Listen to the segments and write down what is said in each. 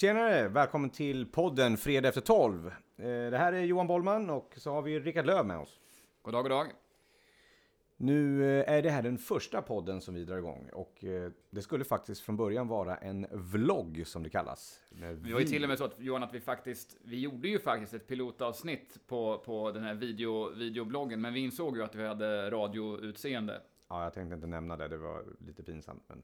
Tjenare! Välkommen till podden Fredag efter 12. Eh, Det här är Johan Bollman och så har vi Rickard Löv med oss. God dag, god dag. Nu eh, är det här den första podden som vi drar igång och eh, det skulle faktiskt från början vara en vlogg som det kallas. Vi var ju till och med så att Johan, att vi faktiskt, vi gjorde ju faktiskt ett pilotavsnitt på, på den här video, videobloggen, men vi insåg ju att vi hade radioutseende. Ja, jag tänkte inte nämna det, det var lite pinsamt. Men,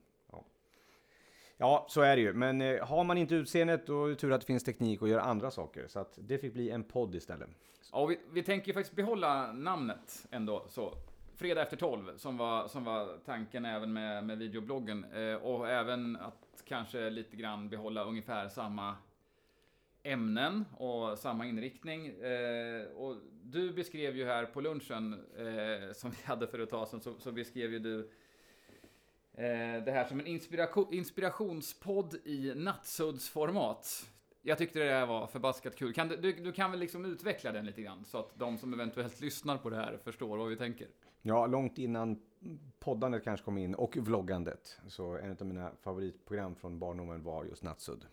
ja. så är det ju. Men eh, har man inte utseendet då är det tur att det finns teknik och göra andra saker. Så att det fick bli en podd istället. Ja, vi, vi tänker ju faktiskt behålla namnet ändå, så. Fredag efter 12, som var, som var tanken även med, med videobloggen. Eh, och även att kanske lite grann behålla ungefär samma ämnen och samma inriktning. Eh, och du beskrev ju här på lunchen, eh, som vi hade för ett tag sedan, så, så beskrev ju du eh, Eh, det här som en inspiration, inspirationspodd i nattsuddsformat. Jag tyckte det här var förbaskat kul. Kan du, du, du kan väl liksom utveckla den lite grann, så att de som eventuellt lyssnar på det här förstår vad vi tänker. Ja, långt innan poddandet kanske kom in och vloggandet. Så en av mina favoritprogram från barndomen var just Nattsudd.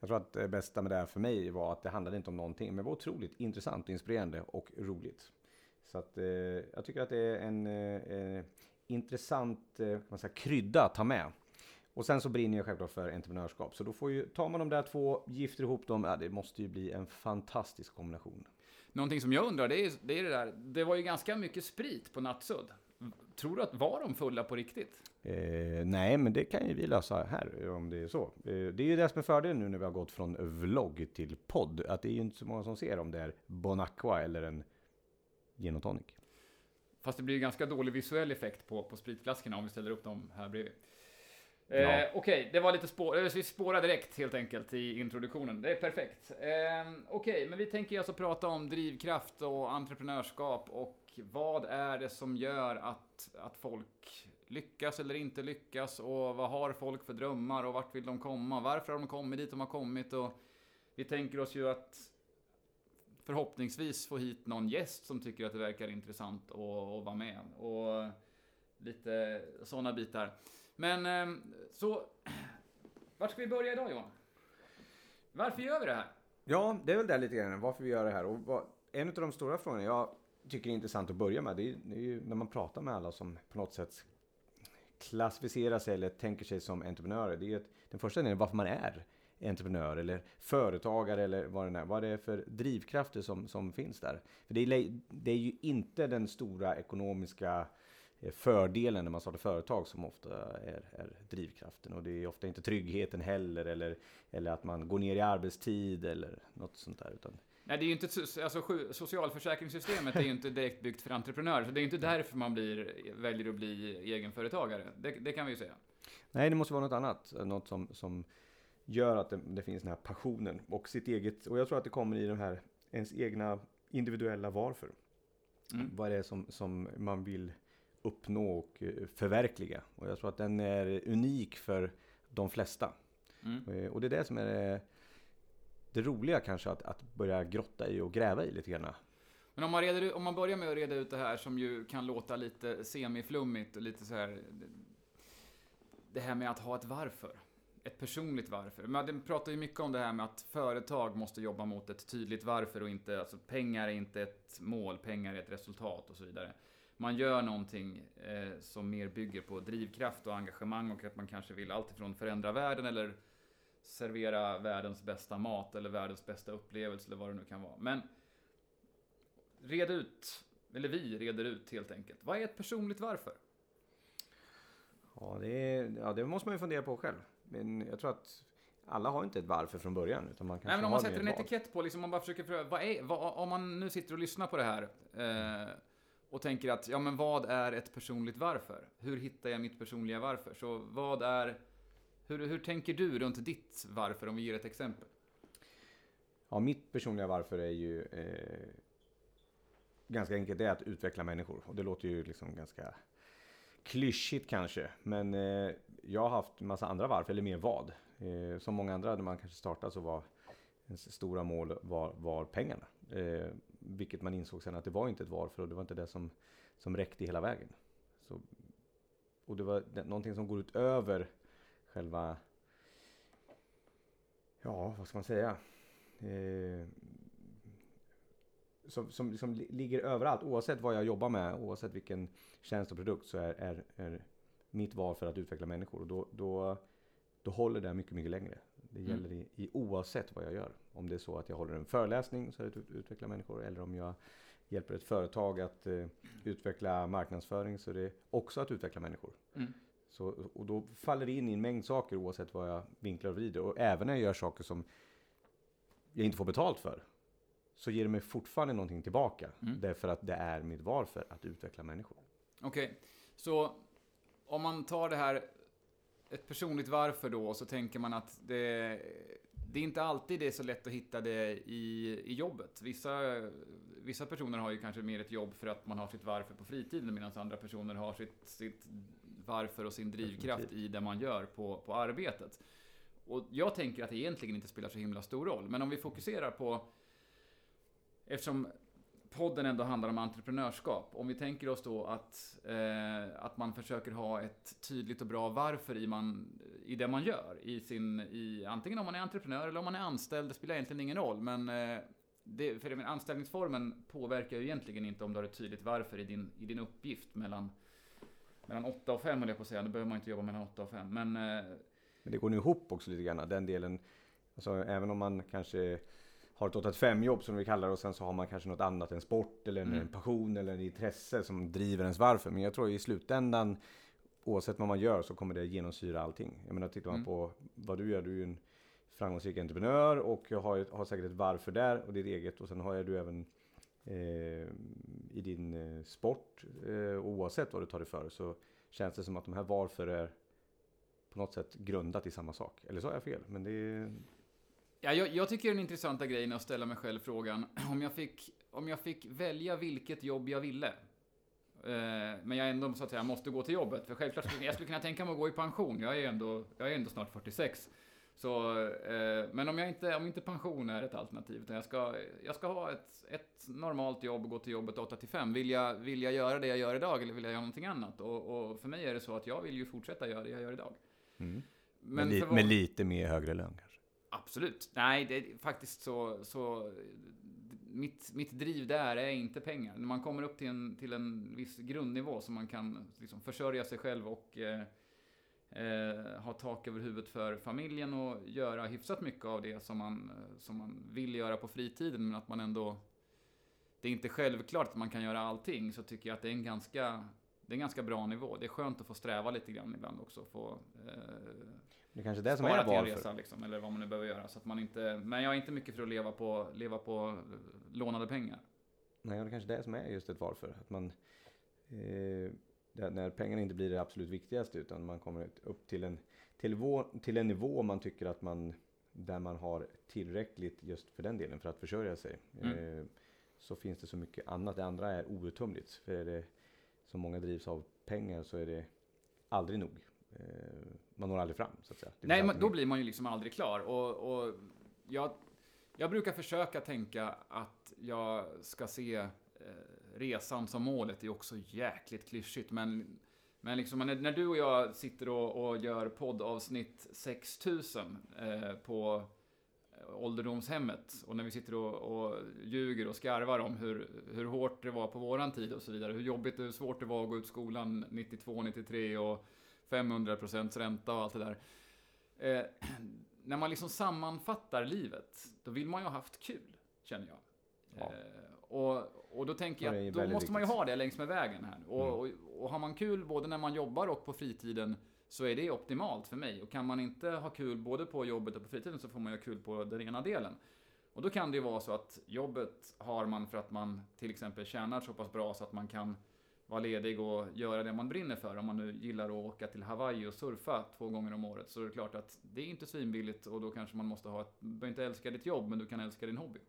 Jag tror att det bästa med det här för mig var att det handlade inte om någonting, men det var otroligt intressant, inspirerande och roligt. Så att eh, jag tycker att det är en eh, eh intressant eh, man säga, krydda att ta med. Och sen så brinner jag självklart för entreprenörskap. Så då får ju, tar man de där två, gifter ihop dem, ja, det måste ju bli en fantastisk kombination. Någonting som jag undrar, det är, det är det där, det var ju ganska mycket sprit på Nattsudd. Tror du att var de fulla på riktigt? Eh, nej, men det kan ju vi lösa här om det är så. Eh, det är ju det som är fördelen nu när vi har gått från vlogg till podd. Att det är ju inte så många som ser om det är Bon Aqua eller en gin och tonic. Fast det blir ganska dålig visuell effekt på, på spritflaskorna om vi ställer upp dem här bredvid. Ja. Eh, Okej, det var lite spår, vi spårar direkt helt enkelt i introduktionen. Det är perfekt. Eh, Okej, men vi tänker alltså prata om drivkraft och entreprenörskap och vad är det som gör att, att folk lyckas eller inte lyckas och vad har folk för drömmar och vart vill de komma? Varför har de kommit dit de har kommit? Och vi tänker oss ju att förhoppningsvis få hit någon gäst som tycker att det verkar intressant att, att vara med. Och lite sådana bitar. Men ehm, så, vart ska vi börja idag Johan? Varför gör vi det här? Ja, det är väl det lite grann varför vi gör det här. Och vad, en av de stora frågorna jag tycker är intressant att börja med, det är, det är ju när man pratar med alla som på något sätt klassificerar sig eller tänker sig som entreprenörer. Det är ju att den första delen är varför man är entreprenör eller företagare eller vad det är. Vad det är för drivkrafter som, som finns där. För det är, det är ju inte den stora ekonomiska eh, fördelen när man startar företag som ofta är, är drivkraften. Och det är ofta inte tryggheten heller eller, eller att man går ner i arbetstid eller något sånt där. Utan Nej, det är ju inte, alltså socialförsäkringssystemet är ju inte direkt byggt för entreprenörer, så det är ju inte därför man blir, väljer att bli egenföretagare. Det, det kan vi ju säga. Nej, det måste vara något annat. Något som, som gör att det, det finns den här passionen och sitt eget. Och jag tror att det kommer i de här ens egna individuella varför. Mm. Vad det är som, som man vill uppnå och eh, förverkliga. Och jag tror att den är unik för de flesta. Mm. Eh, Och det är det som är det, det roliga kanske att, att börja grotta i och gräva i lite grann. Men om man, reder, om man börjar med att reda ut det här som ju kan låta lite semiflummigt och lite så här. Det här med att ha ett varför. Ett personligt varför. Man pratar ju mycket om det här med att företag måste jobba mot ett tydligt varför och inte, alltså pengar är inte ett mål, pengar är ett resultat och så vidare. Man gör någonting eh, som mer bygger på drivkraft och engagemang och att man kanske vill alltifrån förändra världen eller servera världens bästa mat eller världens bästa upplevelse eller vad det nu kan vara. Men red ut, eller vi reder ut helt enkelt. Vad är ett personligt varför? Ja det, ja, det måste man ju fundera på själv. Men jag tror att alla har inte ett varför från början. Utan man Nej, men om man sätter en etikett på, liksom, om man bara försöker pröva, vad är, vad, om man nu sitter och lyssnar på det här eh, och tänker att, ja men vad är ett personligt varför? Hur hittar jag mitt personliga varför? Så vad är, hur, hur tänker du runt ditt varför, om vi ger ett exempel? Ja, mitt personliga varför är ju eh, ganska enkelt. Det är att utveckla människor. Och det låter ju liksom ganska klyschigt kanske. Men eh, jag har haft massa andra varför, eller mer vad. Eh, som många andra när man kanske startade så var ens stora mål var, var pengarna. Eh, vilket man insåg sen att det var inte ett varför och det var inte det som, som räckte hela vägen. Så, och det var det, någonting som går utöver själva ja, vad ska man säga? Eh, som, som liksom ligger överallt. Oavsett vad jag jobbar med, oavsett vilken tjänst och produkt så är, är, är mitt val för att utveckla människor. Och då, då, då håller det mycket, mycket längre. Det Mm. gäller i, i oavsett vad jag gör. Om det är så att jag håller en föreläsning så är det att ut- utveckla människor. Eller om jag hjälper ett företag att eh, utveckla marknadsföring så är det också att utveckla människor. Mm. Så, och då faller det in i en mängd saker oavsett vad jag vinklar och vrider. Och även när jag gör saker som jag inte får betalt för. Så ger det mig fortfarande någonting tillbaka. Mm. Därför att det är mitt varför att utveckla människor. Okej, så om man tar det här, ett personligt varför då, så tänker man att det, det är inte alltid det är så lätt att hitta det i, i jobbet. Vissa, vissa personer har ju kanske mer ett jobb för att man har sitt varför på fritiden, medan andra personer har sitt, sitt varför och sin drivkraft i det man gör på, på arbetet. Och jag tänker att det egentligen inte spelar så himla stor roll, men om vi fokuserar på, eftersom podden ändå handlar om entreprenörskap. Om vi tänker oss då att, eh, att man försöker ha ett tydligt och bra varför i, man, i det man gör. I sin, i, antingen om man är entreprenör eller om man är anställd, det spelar egentligen ingen roll. Men eh, det, för det, anställningsformen påverkar ju egentligen inte om du har ett tydligt varför i din, i din uppgift mellan, mellan 8 och 5 höll jag på att säga. Då behöver man inte jobba mellan 8 och 5. Men eh, Men det går nu ihop också lite grann. Den delen. Alltså, även om man kanske har ett 8-5 jobb som vi kallar det och sen så har man kanske något annat, en sport eller en, Mm. en passion eller en intresse som driver ens varför. Men jag tror i slutändan oavsett vad man gör så kommer det genomsyra allting. Jag menar tittar man Mm. på vad du gör, du är ju en framgångsrik entreprenör och jag har, har säkert ett varför där och ditt eget och sen har jag du även eh, i din eh, sport eh, oavsett vad du tar dig för så känns det som att de här varför är på något sätt grundat i samma sak. Eller så har jag fel, men det är... Ja, jag, jag tycker den intressanta grejen är att ställa mig själv frågan om jag fick, om jag fick välja vilket jobb jag ville. Eh, men jag ändå så att säga måste gå till jobbet. För självklart skulle jag skulle kunna tänka mig att gå i pension. Jag är ändå, jag är ändå snart 46. Så, eh, men om, jag inte, om inte pension är ett alternativ, utan jag ska, jag ska ha ett, ett normalt jobb och gå till jobbet 8 till 5. Vill jag, vill jag göra det jag gör idag eller vill jag göra någonting annat? Och, och för mig är det så att jag vill ju fortsätta göra det jag gör idag. Mm. Men, Men, li- med lite mer högre lön kanske. Absolut. Nej, det är faktiskt så, så mitt, mitt driv där är inte pengar. När man kommer upp till en, till en viss grundnivå så man kan liksom försörja sig själv och eh, eh, ha tak över huvudet för familjen och göra hyfsat mycket av det som man, som man vill göra på fritiden, men att man ändå... Det är inte självklart att man kan göra allting, så tycker jag att det är en ganska, det är en ganska bra nivå. Det är skönt att få sträva lite grann ibland också. Få, eh, det är kanske det som spara är varför. resa liksom, eller vad man nu behöver göra. Så att man inte, men jag är inte mycket för att leva på, leva på eh, lånade pengar. Nej, det är kanske det som är just ett varför. Att man, eh, när pengarna inte blir det absolut viktigaste utan man kommer upp till en, till, till en nivå man tycker att man, där man har tillräckligt just för den delen för att försörja sig. Mm. Eh, så finns det så mycket annat. Det andra är outtömligt. För är det som många drivs av pengar så är det aldrig nog. Eh, man når aldrig fram så att säga. Nej, alltid då blir man ju liksom aldrig klar. Och, och jag, jag brukar försöka tänka att jag ska se eh, resan som målet. Det är också jäkligt klyschigt, men men liksom när, när du och jag sitter och, och gör poddavsnitt 6000 eh, på ålderdomshemmet och när vi sitter och, och ljuger och skarvar om hur, hur hårt det var på våran tid och så vidare. Hur jobbigt och hur svårt det var att gå ut skolan 92, 93 och 500 procents ränta och allt det där. Eh, när man liksom sammanfattar livet, då vill man ju ha haft kul, känner jag. Ja. Eh, och, och då tänker jag att då måste man ju ha det längs med vägen här. Och, och, och har man kul både när man jobbar och på fritiden så är det optimalt för mig. Och kan man inte ha kul både på jobbet och på fritiden så får man ju ha kul på den ena delen. Och då kan det ju vara så att jobbet har man för att man till exempel tjänar så pass bra så att man kan vara ledig och göra det man brinner för. Om man nu gillar att åka till Hawaii och surfa två gånger om året så är det klart att det är inte svinbilligt och då kanske man måste ha ett, du behöver inte älska ditt jobb men du kan älska din hobby.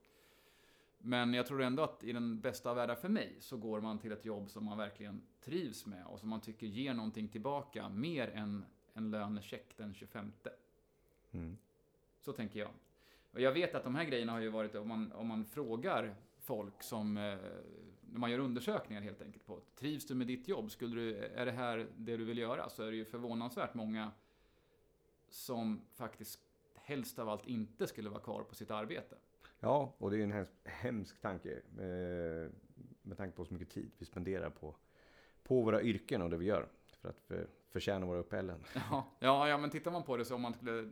Men jag tror ändå att i den bästa av världar för mig så går man till ett jobb som man verkligen trivs med och som man tycker ger någonting tillbaka mer än en lönecheck den 25. Mm. Så tänker jag. Och jag vet att de här grejerna har ju varit, om man, om man frågar folk som, eh, när man gör undersökningar helt enkelt på, trivs du med ditt jobb? Skulle du, är det här det du vill göra? Så är det ju förvånansvärt många som faktiskt helst av allt inte skulle vara kvar på sitt arbete. Ja, och det är en hemsk, hemsk tanke. Eh, med tanke på så mycket tid vi spenderar på, på våra yrken och det vi gör. För att för, förtjäna våra uppehällen. Ja, ja, ja, men tittar man på det så om man skulle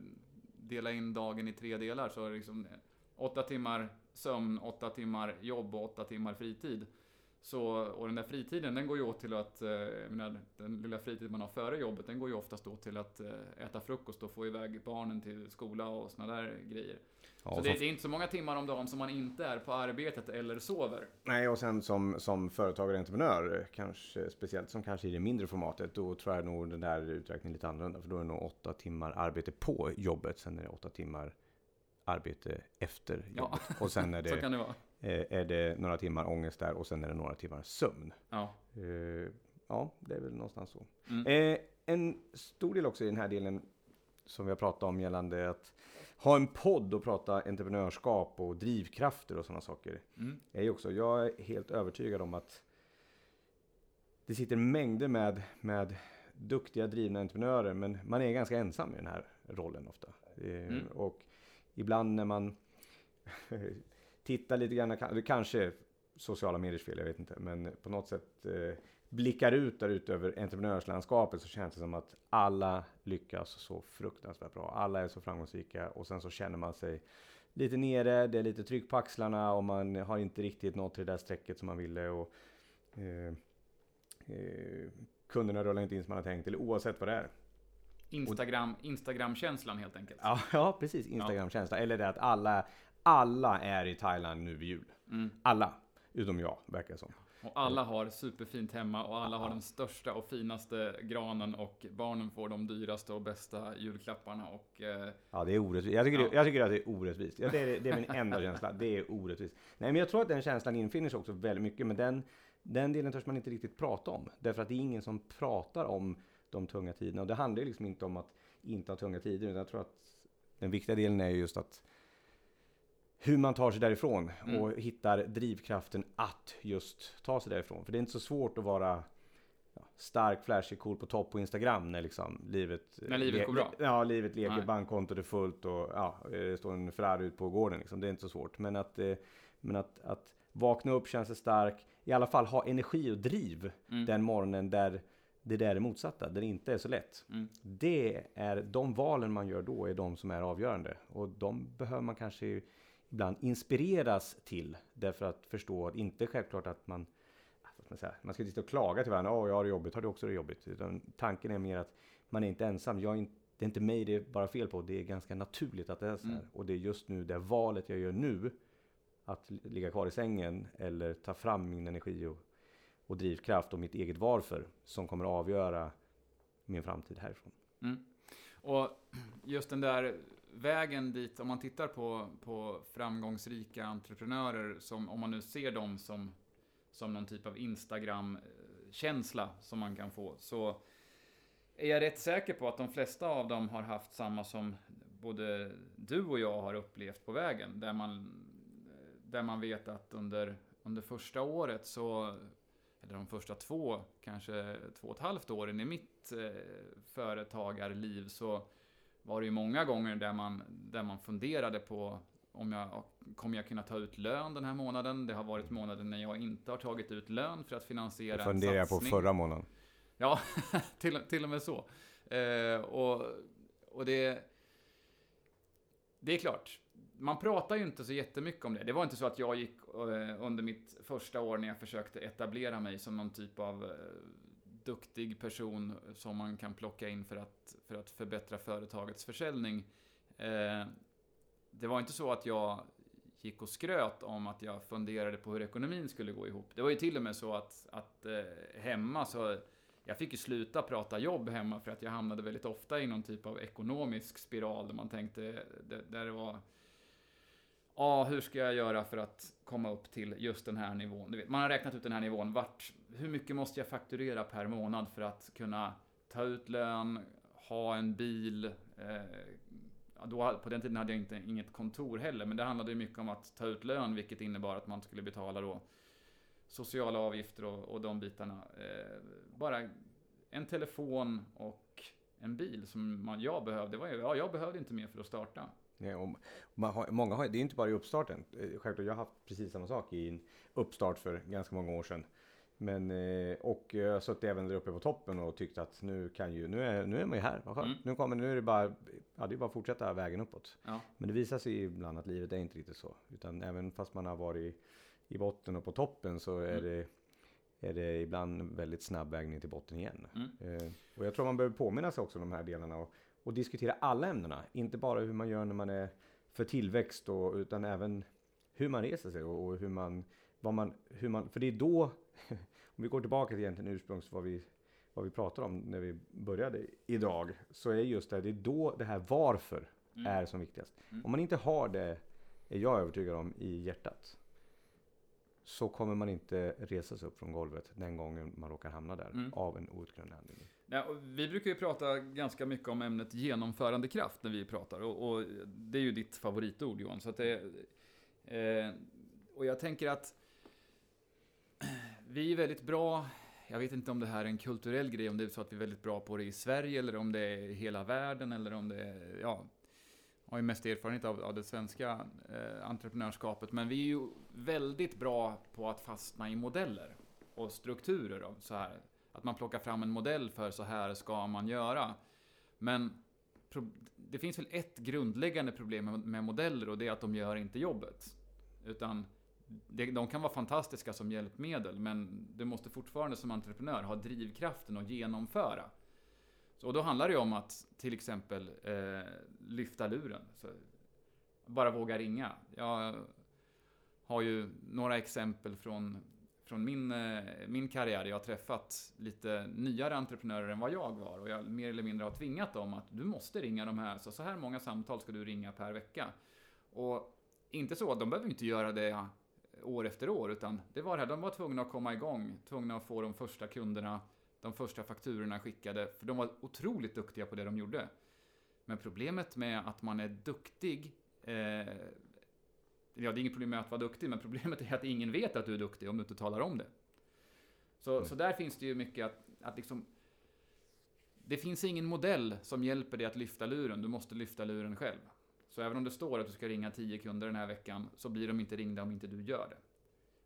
dela in dagen i tre delar så är det liksom åtta timmar sömn, åtta timmar jobb och åtta timmar fritid. Så, och den där fritiden, den går ju åt till att, eh, menar, den lilla fritid man har före jobbet, den går ju oftast då till att eh, äta frukost och få iväg barnen till skola och såna där grejer. Ja, så det, det, är inte så många timmar om dagen som man inte är på arbetet eller sover. Nej, och sen som, som företagare och entreprenör, kanske, speciellt som kanske i det mindre formatet, då tror jag nog den där uträkningen lite annorlunda. För då är det nog åtta timmar arbete på jobbet, sen är det åtta timmar arbete efter jobbet. Ja. Och sen är det, det vara. Är det några timmar ångest där och sen är det några timmar sömn. Ja, uh, ja det är väl någonstans så. Mm. Uh, en stor del också i den här delen som vi har pratat om gällande att ha en podd och prata entreprenörskap och drivkrafter och sådana saker. Mm. Är också, jag är helt övertygad om att det sitter mängder med, med duktiga drivna entreprenörer men man är ganska ensam i den här rollen ofta. Mm. Och ibland när man tittar lite grann, det kanske är sociala mediers fel, jag vet inte, men på något sätt eh, blickar ut där ute över entreprenörslandskapet så känns det som att alla lyckas så fruktansvärt bra. Alla är så framgångsrika och sen så känner man sig lite nere, det är lite tryck på axlarna och man har inte riktigt nått till det där strecket som man ville. Och, eh, eh, kunderna rullar inte in som man har tänkt, eller oavsett vad det är. Instagram, Instagram-känslan helt enkelt. Ja, ja precis. Instagram-känsla. Eller det att alla, alla är i Thailand nu vid jul. Mm. Alla. Utom jag, verkar det som. Och alla har superfint hemma och alla har den största och finaste granen och barnen får de dyraste och bästa julklapparna och... Eh, ja, det är orättvist. Jag tycker, ja. det, jag tycker att det är orättvist. Det, är, det är min enda känsla. Det är orättvist. Nej, men jag tror att den känslan infinner sig också väldigt mycket, men den, den delen törs man inte riktigt prata om. Därför att det är ingen som pratar om de tunga tiderna. Och det handlar liksom inte om att inte ha tunga tider, utan jag tror att den viktiga delen är just att hur man tar sig därifrån mm. och hittar drivkraften att just ta sig därifrån. För det är inte så svårt att vara stark, flashig, cool på topp på Instagram när liksom livet... När livet går bra? Ja, livet leker, Nej. bankkontot är fullt och ja, det står en Ferrari ut på gården liksom. Det är inte så svårt. Men att, eh, men att, att vakna upp, känna sig stark, i alla fall ha energi och driv mm. den morgonen där det där är motsatta, där det inte är så lätt. Mm. Det är de valen man gör då är de som är avgörande. Och de behöver man kanske ibland inspireras till. Därför att förstå att inte självklart att man man, säga, man ska inte och klaga till varandra. Åh, oh, jag har det jobbigt. Har du också det jobbigt? Utan tanken är mer att man är inte ensam. Jag är inte, det är inte mig det är bara fel på. Det är ganska naturligt att det är så här. Mm. Och det är just nu det valet jag gör nu. Att ligga kvar i sängen eller ta fram min energi och, och drivkraft och mitt eget varför. Som kommer att avgöra min framtid härifrån. Mm. Och just den där vägen dit, om man tittar på, på framgångsrika entreprenörer, som, om man nu ser dem som, som någon typ av Instagram-känsla som man kan få, så är jag rätt säker på att de flesta av dem har haft samma som både du och jag har upplevt på vägen, där man, där man vet att under, under första året så eller de första två, kanske två och ett halvt åren i mitt eh, företagarliv så var det ju många gånger där man, där man funderade på om jag kommer jag kunna ta ut lön den här månaden? Det har varit månader när jag inte har tagit ut lön för att finansiera det funderar jag på förra månaden. Ja, till, till och med så. Eh, och, och det... Det är klart, man pratar ju inte så jättemycket om det. Det var inte så att jag gick eh, under mitt första år när jag försökte etablera mig som någon typ av eh, duktig person som man kan plocka in för att, för att förbättra företagets försäljning. Eh, det var inte så att jag gick och skröt om att jag funderade på hur ekonomin skulle gå ihop. Det var ju till och med så att, att eh, hemma så jag fick ju sluta prata jobb hemma för att jag hamnade väldigt ofta i någon typ av ekonomisk spiral där man tänkte, eh, där det var Ja, hur ska jag göra för att komma upp till just den här nivån? Vet, man har räknat ut den här nivån. Vart, hur mycket måste jag fakturera per månad för att kunna ta ut lön, ha en bil? Eh, då, på den tiden hade jag inte, inget kontor heller, men det handlade ju mycket om att ta ut lön, vilket innebar att man skulle betala då sociala avgifter och, och de bitarna. Eh, bara en telefon och en bil som man, jag behövde. Var ja, jag behövde inte mer för att starta. Man har, många har, det är inte bara i uppstarten. Eh, Självklart, jag har haft precis samma sak i en uppstart för ganska många år sedan. Men, eh, och jag har suttit även där uppe på toppen och tyckt att nu kan ju, nu är, nu är man ju här, vad skönt. Mm. Nu kommer, nu är det bara, ja det bara att fortsätta vägen uppåt. Ja. Men det visar sig ibland att livet är inte riktigt så. Utan även fast man har varit i botten och på toppen så är Mm. det är det ibland väldigt snabb väg ner till botten igen. Mm. Eh, och jag tror man behöver påminna sig också om de här delarna och, och diskutera alla ämnena. Inte bara hur man gör när man är för tillväxt och, utan även hur man reser sig och, och hur man, vad man, hur man, för det är då, om vi går tillbaka till egentligen ursprungs vad vi, vad vi pratar om när vi började idag, så är just det, det är då det här varför Mm. är som viktigast. Mm. Om man inte har det, är jag övertygad om, i hjärtat, så kommer man inte resa sig upp från golvet den gången man råkar hamna där Mm. av en outgrundlig anledning. Ja, vi brukar ju prata ganska mycket om ämnet genomförandekraft när vi pratar. Och, och det är ju ditt favoritord Johan. Så det, eh, och jag tänker att vi är väldigt bra, jag vet inte om det här är en kulturell grej, om det är så att vi är väldigt bra på det i Sverige eller om det är hela världen eller om det är, ja, har ju mest erfarenhet av, av det svenska eh, entreprenörskapet, men vi är ju väldigt bra på att fastna i modeller och strukturer av så här. Att man plockar fram en modell för så här ska man göra. Men pro- det finns väl ett grundläggande problem med, med modeller och det är att de gör inte jobbet. Utan det, de kan vara fantastiska som hjälpmedel, men du måste fortfarande som entreprenör ha drivkraften att genomföra. Och då handlar det ju om att till exempel eh, lyfta luren. Så, bara våga ringa. Jag har ju några exempel från, från min, eh, min karriär. Jag har träffat lite nyare entreprenörer än vad jag var och jag mer eller mindre har tvingat dem att du måste ringa de här. Så, så här många samtal ska du ringa per vecka. Och inte så, de behöver inte göra det år efter år, utan det var det här, de var tvungna att komma igång, tvungna att få de första kunderna, de första fakturorna skickade, för de var otroligt duktiga på det de gjorde. Men problemet med att man är duktig, eh, ja det är inget problem med att vara duktig, men problemet är att ingen vet att du är duktig om du inte talar om det. Så, Mm. så där finns det ju mycket att, att liksom, det finns ingen modell som hjälper dig att lyfta luren, du måste lyfta luren själv. Så även om det står att du ska ringa 10 kunder den här veckan, så blir de inte ringda om inte du gör det.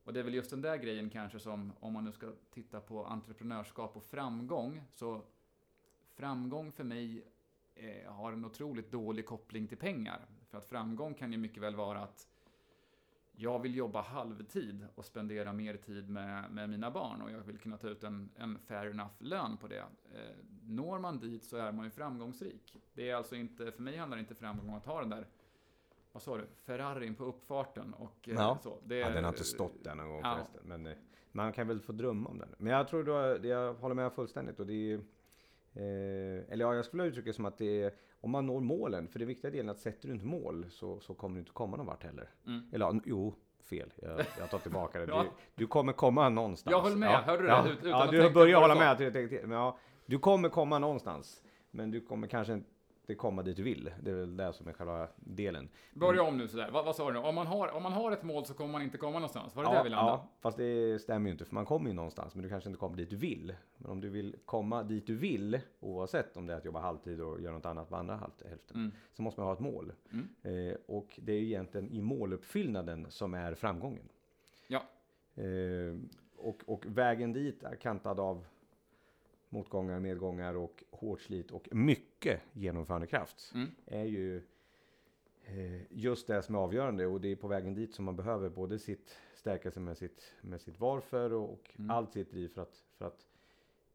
Och det är väl just den där grejen kanske som, om man nu ska titta på entreprenörskap och framgång, så framgång för mig eh, har en otroligt dålig koppling till pengar. För att framgång kan ju mycket väl vara att jag vill jobba halvtid och spendera mer tid med, med mina barn och jag vill kunna ta ut en, en fair enough lön på det. Eh, når man dit så är man ju framgångsrik. Det är alltså inte, för mig handlar det inte framgång om att ha den där, vad sa du, Ferrarin på uppfarten och eh, Ja. så. Det, Ja, den har inte stått där någon gång Ja. förresten. Men eh, man kan väl få drömma om den. Men jag tror då, det jag håller med fullständigt. Och det är, eh, eller ja, jag skulle uttrycka det som att det är, om man når målen, för det viktiga delen är att sätter du inte mål så, så kommer du inte komma någon vart heller. Mm. Eller jo, fel. Jag, jag tar tillbaka det. Ja. du, du kommer komma någonstans. Jag höll med. Ja, Hörde du ja, det? Ut- utan ja, du börjar hålla du med. Men ja, du kommer komma någonstans. Men du kommer kanske inte komma dit du vill. Det är väl det som är själva delen. Börja om nu sådär. Vad, vad sa du nu? Om man, har, om man har ett mål så kommer man inte komma någonstans. Var det ja, där vi landade? Ja, fast det stämmer ju inte för man kommer ju någonstans men du kanske inte kommer dit du vill. Men om du vill komma dit du vill, oavsett om det är att jobba halvtid och göra något annat på andra hälften, Mm. så måste man ha ett mål. Mm. Eh, och det är ju egentligen i måluppfyllnaden som är framgången. Ja. Eh, och, och vägen dit är kantad av motgångar, medgångar och hårt slit och mycket genomförandekraft Mm. är ju eh, just det som är avgörande och det är på vägen dit som man behöver både sitt stärka sig med sitt, med sitt varför och, och Mm. allt sitt driv för att, för att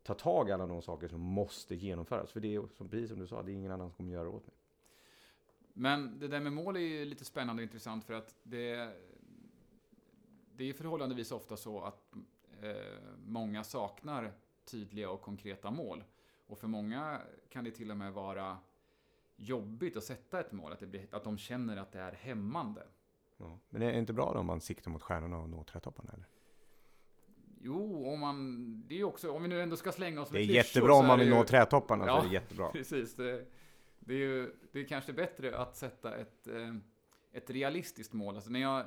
ta tag i alla de saker som måste genomföras. För det är som, precis som du sa, det är ingen annan som kommer göra det åt mig. Men det där med mål är ju lite spännande och intressant för att det, det är förhållandevis ofta så att eh, många saknar tydliga och konkreta mål. Och för många kan det till och med vara jobbigt att sätta ett mål, att, det blir, att de känner att det är hämmande. Ja. Men det är inte bra då om man siktar mot stjärnorna och når trädtopparna? Eller? Jo, om man, det är också, om vi nu ändå ska slänga oss Det är med klyschor jättebra om man vill ju- nå trädtopparna, Ja. så är det jättebra. Precis, det, det är ju det är kanske bättre att sätta ett, eh, ett realistiskt mål. Alltså när jag,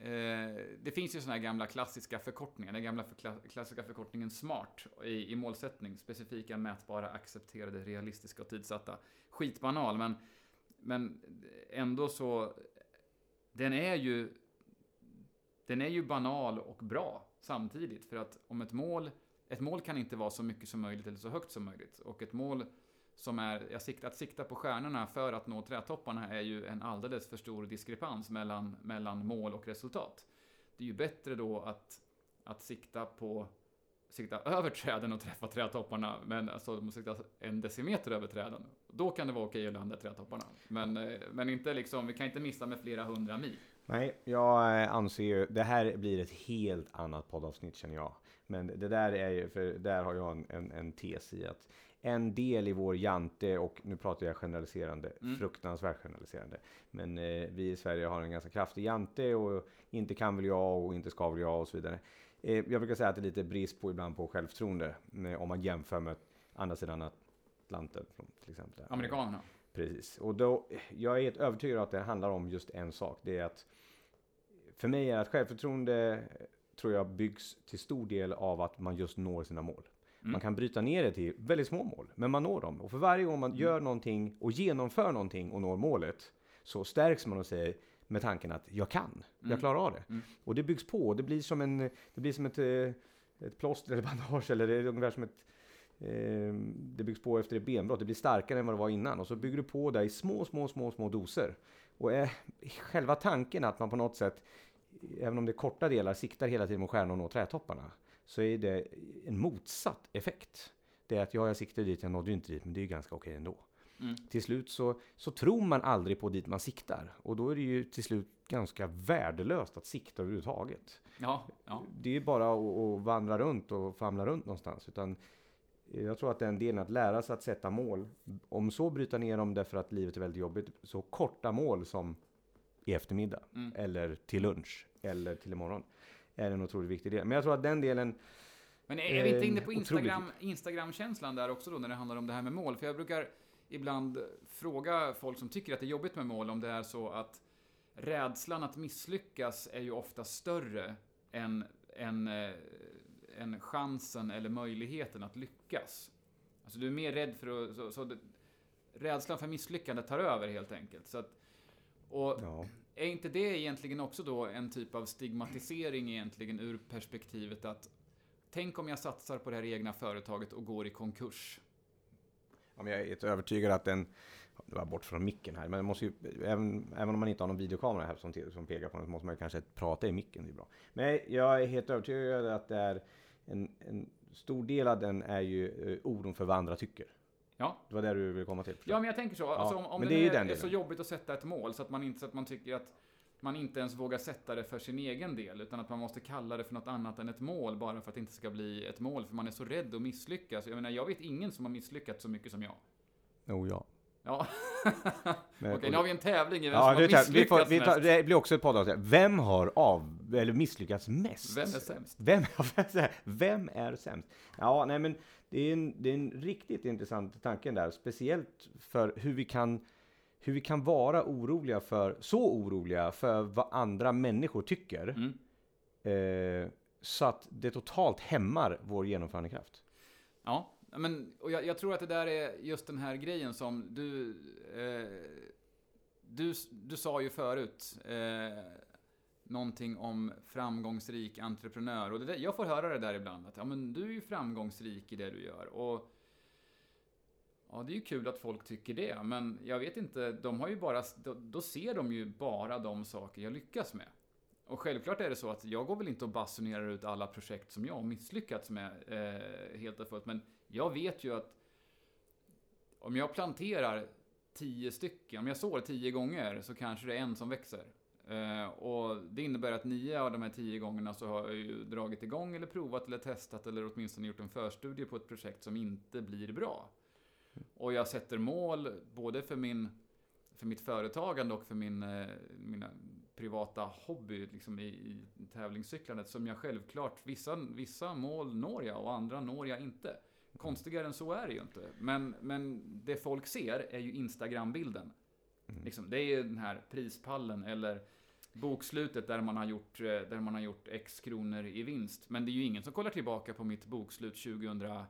Eh, det finns ju sådana här gamla klassiska förkortningar. Den gamla för klassiska förkortningen SMART i, i målsättning. Specifika, mätbara, accepterade, realistiska och tidsatta. Skitbanal, men, men ändå så... Den är ju... Den är ju banal och bra samtidigt. För att om ett mål... Ett mål kan inte vara så mycket som möjligt eller så högt som möjligt. Och ett mål som är, jag att sikta på stjärnorna för att nå trädtopparna är ju en alldeles för stor diskrepans mellan, mellan mål och resultat. Det är ju bättre då att, att sikta på sikta över träden och träffa trädtopparna, men alltså man sikta en decimeter över träden. Då kan det vara okej att landa trädtopparna. Men, men inte liksom, vi kan inte missa med flera hundra mil. Nej, jag eh, anser ju, det här blir ett helt annat poddavsnitt känner jag. Men det där är ju, för där har jag en, en, en tes i att en del i vår jante, och nu pratar jag generaliserande, mm. fruktansvärt generaliserande. Men eh, vi i Sverige har en ganska kraftig jante och inte kan väl jag och inte ska väl jag och så vidare. Eh, jag brukar säga att det är lite brist på ibland på självförtroende med, om man jämför med andra sidan Atlanten till exempel. Amerikanerna. Precis, och då, jag är helt övertygad att det handlar om just en sak. Det är att för mig är att självförtroende tror jag byggs till stor del av att man just når sina mål. Mm. Man kan bryta ner det till väldigt små mål, men man når dem. Och för varje gång man mm. gör någonting och genomför någonting och når målet så stärks man och säger med tanken att jag kan, jag mm. klarar av det. Mm. Och det byggs på, det blir som, en, det blir som ett, eh, ett plåster eller bandage eller det är ungefär som ett eh, det byggs på efter ett benbrott, det blir starkare än vad det var innan och så bygger du på det i små, små, små, små doser. Och eh, själva tanken att man på något sätt, även om det är korta delar, siktar hela tiden mot stjärnor och trädtopparna så är det en motsatt effekt. Det är att ja, jag siktade dit, jag nådde inte dit, men det är ju ganska okej ändå. Mm. Till slut så, så tror man aldrig på dit man siktar. Och då är det ju till slut ganska värdelöst att sikta överhuvudtaget. Ja, ja. Det är bara att, att vandra runt och famla runt någonstans. Utan jag tror att den delen att lära sig att sätta mål, om så bryta ner dem därför att livet är väldigt jobbigt, så korta mål som i eftermiddag, mm. eller till lunch, eller till imorgon är en otroligt viktig del. Men jag tror att den delen men är vi inte inne på Instagram, Instagram-känslan där också då när det handlar om det här med mål? För jag brukar ibland fråga folk som tycker att det är jobbigt med mål om det är så att rädslan att misslyckas är ju ofta större än, än, äh, än chansen eller möjligheten att lyckas. Alltså du är mer rädd för att... Så, så det, rädslan för misslyckande tar över helt enkelt. Så att, och ja. Är inte det egentligen också då en typ av stigmatisering egentligen ur perspektivet att tänk om jag satsar på det här egna företaget och går i konkurs? Ja, men jag är övertygad att den, det var bort från micken här, men måste ju, även, även om man inte har någon videokamera här som, som pekar på den så måste man kanske prata i micken, det är bra. Men jag är helt övertygad att det är en, en stor del av den är ju eh, oron för vad andra tycker. Ja. Det var det du ville komma till? Ja, men jag tänker så. Ja, alltså, om om det, det är, är, är så jobbigt att sätta ett mål så att man inte, så att man tycker att man inte ens vågar sätta det för sin egen del, utan att man måste kalla det för något annat än ett mål bara för att det inte ska bli ett mål, för man är så rädd att misslyckas. Jag menar, jag vet ingen som har misslyckats så mycket som jag. Jo, oh, ja. Ja. Okej, nu har vi en tävling i vem ja, som har misslyckats vi får, vi tar, Det blir också ett poddavsnitt. Vem har av, eller misslyckats mest? Vem är sämst? Vem, vem är sämst? Ja, nej men det är, en, det är en riktigt intressant tanke där, speciellt för hur vi kan hur vi kan vara oroliga för, så oroliga för vad andra människor tycker. Mm. Eh, så att det totalt hämmar vår genomförandekraft. Ja, men och jag, jag, tror att det där är just den här grejen som du... Eh, du, du sa ju förut eh, någonting om framgångsrik entreprenör. Och det där, jag får höra det där ibland, att ja, men du är ju framgångsrik i det du gör. Och Ja, det är ju kul att folk tycker det, men jag vet inte, de har ju bara, då, då ser de ju bara de saker jag lyckas med. Och självklart är det så att jag går väl inte och basunerar ut alla projekt som jag har misslyckats med eh, helt och fullt, men jag vet ju att om jag planterar tio stycken, om jag sår tio gånger så kanske det är en som växer. Eh, och det innebär att nio av de här tio gångerna så har jag ju dragit igång eller provat eller testat eller åtminstone gjort en förstudie på ett projekt som inte blir bra. Och jag sätter mål både för, min, för mitt företagande och för min, eh, mina privata hobby liksom i, i tävlingscyklandet som jag självklart, vissa, vissa mål når jag och andra når jag inte. Konstigare än så är det ju inte. Men, men det folk ser är ju Instagram-bilden. Mm. Liksom, det är ju den här prispallen eller bokslutet där man har gjort, eh, där man har gjort X kronor i vinst. Men det är ju ingen som kollar tillbaka på mitt bokslut 2000,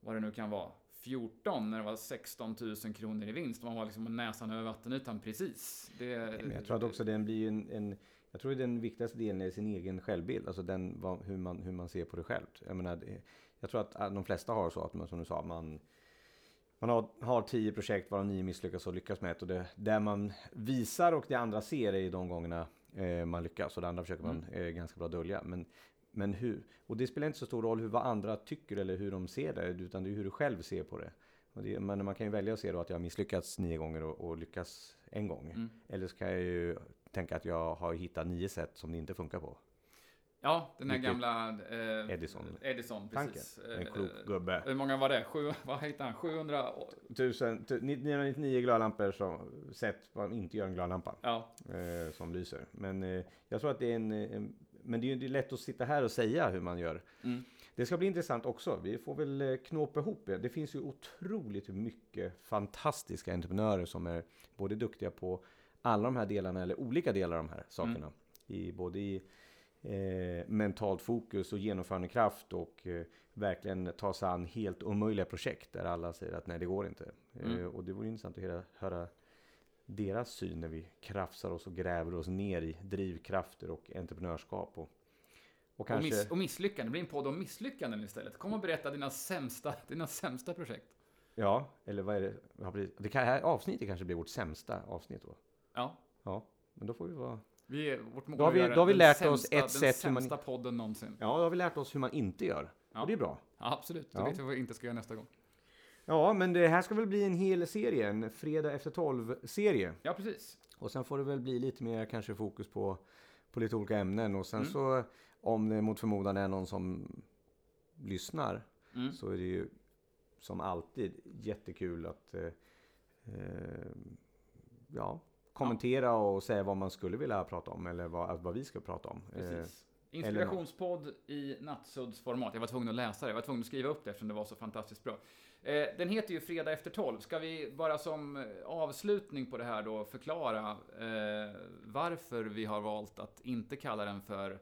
vad det nu kan vara, 14 när det var 16 000 kronor i vinst. Man var liksom näsan över vattenytan precis. Det, Men jag tror att också den blir en, en jag tror att den viktigaste delen är sin egen självbild, alltså den, vad, hur, man, hur man ser på det själv. Jag, menar, jag tror att de flesta har så att man, som du sa, man, man har, har tio projekt varav nio misslyckas och lyckas med ett. Och det där man visar och det andra ser är de gångerna eh, man lyckas och det andra försöker man eh, ganska bra dölja. Men, men hur? Och det spelar inte så stor roll hur vad andra tycker eller hur de ser det, utan det är hur du själv ser på det. det men man kan ju välja att se då att jag har misslyckats nio gånger och, och lyckas en gång. Mm. Eller så kan jag ju tänka att jag har hittat nio sätt som det inte funkar på. Ja, den här gamla eh, Edison. Edison, precis. Tanken. En klok eh, gubbe. Hur många var det? Sju, vad heter han? 700? 1000, 999 glödlampor som sätt man inte gör en glödlampa. Ja. Eh, som lyser. Men eh, jag tror att det är en, en men det är ju lätt att sitta här och säga hur man gör. Mm. Det ska bli intressant också. Vi får väl eh, knåpa ihop det. Det finns ju otroligt mycket fantastiska entreprenörer som är både duktiga på alla de här delarna eller olika delar av de här sakerna. Mm. I, både i eh, mentalt fokus och genomförandekraft och eh, verkligen ta sig an helt omöjliga projekt där alla säger att nej, det går inte. Mm. Eh, och det vore intressant att höra, höra deras syn när vi krafsar oss och gräver oss ner i drivkrafter och entreprenörskap. Och, och, kanske... och, miss, och misslyckanden, det blir en podd om misslyckanden istället. Kom och berätta dina sämsta, dina sämsta projekt. Ja, eller vad är det? Det här avsnittet kanske blir vårt sämsta avsnitt då. Ja. Ja, men då får vi vara... Vi är, vårt mål då har vi, då har vi lärt sämsta, oss ett sätt hur man... Den sämsta podden någonsin. Ja, då har vi lärt oss hur man inte gör. Ja. Och det är bra. Ja, absolut. Då ja. vet vi vad vi inte ska göra nästa gång. Ja, men det här ska väl bli en hel serie, en fredag efter tolv-serie. Ja, precis. Och sen får det väl bli lite mer kanske fokus på, på lite olika ämnen. Och sen mm. så, om det mot förmodan är någon som lyssnar, mm. så är det ju som alltid jättekul att eh, eh, ja, kommentera och säga vad man skulle vilja prata om eller vad, vad vi ska prata om. Eh, Precis. Inspirationspodd i nattsuddsformat. Jag var tvungen att läsa det. Jag var tvungen att skriva upp det eftersom det var så fantastiskt bra. Eh, den heter ju Fredag efter 12. Ska vi bara som eh, avslutning på det här då förklara eh, varför vi har valt att inte kalla den för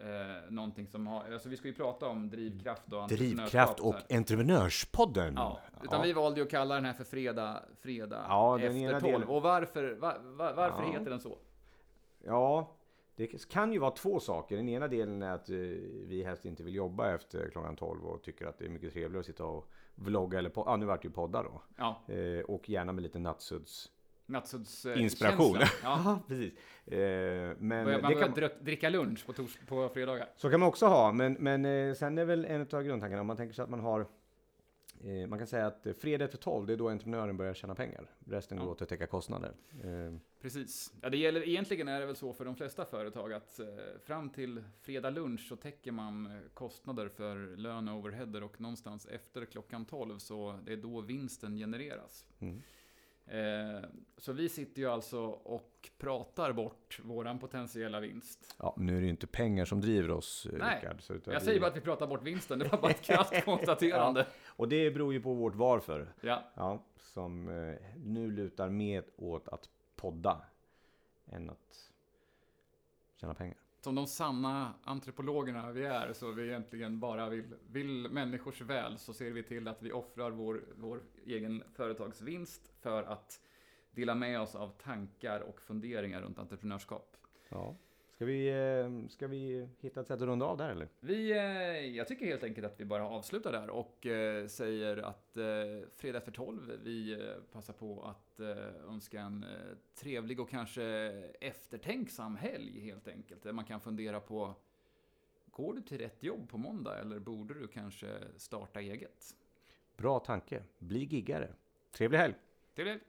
eh, någonting som har, alltså vi ska ju prata om drivkraft och Drivkraft och entreprenörspodden. Ja, utan ja. vi valde ju att kalla den här för Fredag, fredag ja, efter 12. Del... Och varför, var, var, varför heter den så? Ja, det kan ju vara två saker. Den ena delen är att eh, vi helst inte vill jobba efter klockan 12 och tycker att det är mycket trevligare att sitta och vlogga eller podda. Ja, nu vart det ju poddar då. Ja. Eh, och gärna med lite nattsuds Natsuds eh, Inspiration. Ja. precis. Eh, men man det kan dricka lunch på, tors, på fredagar. Så kan man också ha, men, men eh, sen är väl en av grundtankarna om man tänker sig att man har Eh, man kan säga att fredag efter 12, det är då entreprenören börjar tjäna pengar. Resten ja. går åt att täcka kostnader. Eh. Precis. Ja, det gäller, egentligen är det väl så för de flesta företag att eh, fram till fredag lunch så täcker man eh, kostnader för lön och overheader och någonstans efter klockan 12 så det är då vinsten genereras. Mm. Eh, så vi sitter ju alltså och pratar bort våran potentiella vinst. Ja, nu är det ju inte pengar som driver oss, eh, Nej, Rickard. Så jag vi... säger bara att vi pratar bort vinsten. Det var bara ett krasst konstaterande. Ja, och det beror ju på vårt varför. Ja. ja som eh, nu lutar mer åt att podda än att tjäna pengar som de sanna antropologerna vi är, så vi egentligen bara vill, vill människors väl, så ser vi till att vi offrar vår, vår egen företagsvinst för att dela med oss av tankar och funderingar runt entreprenörskap. Ja. Ska vi, eh, ska vi hitta ett sätt att runda av där eller? Vi, eh, jag tycker helt enkelt att vi bara avslutar där och eh, säger att fredag efter tolv, vi passar på att önska en trevlig och kanske eftertänksam helg helt enkelt. Där man kan fundera på, går du till rätt jobb på måndag eller borde du kanske starta eget? Bra tanke. Bli giggare. Trevlig helg! Trevlig helg!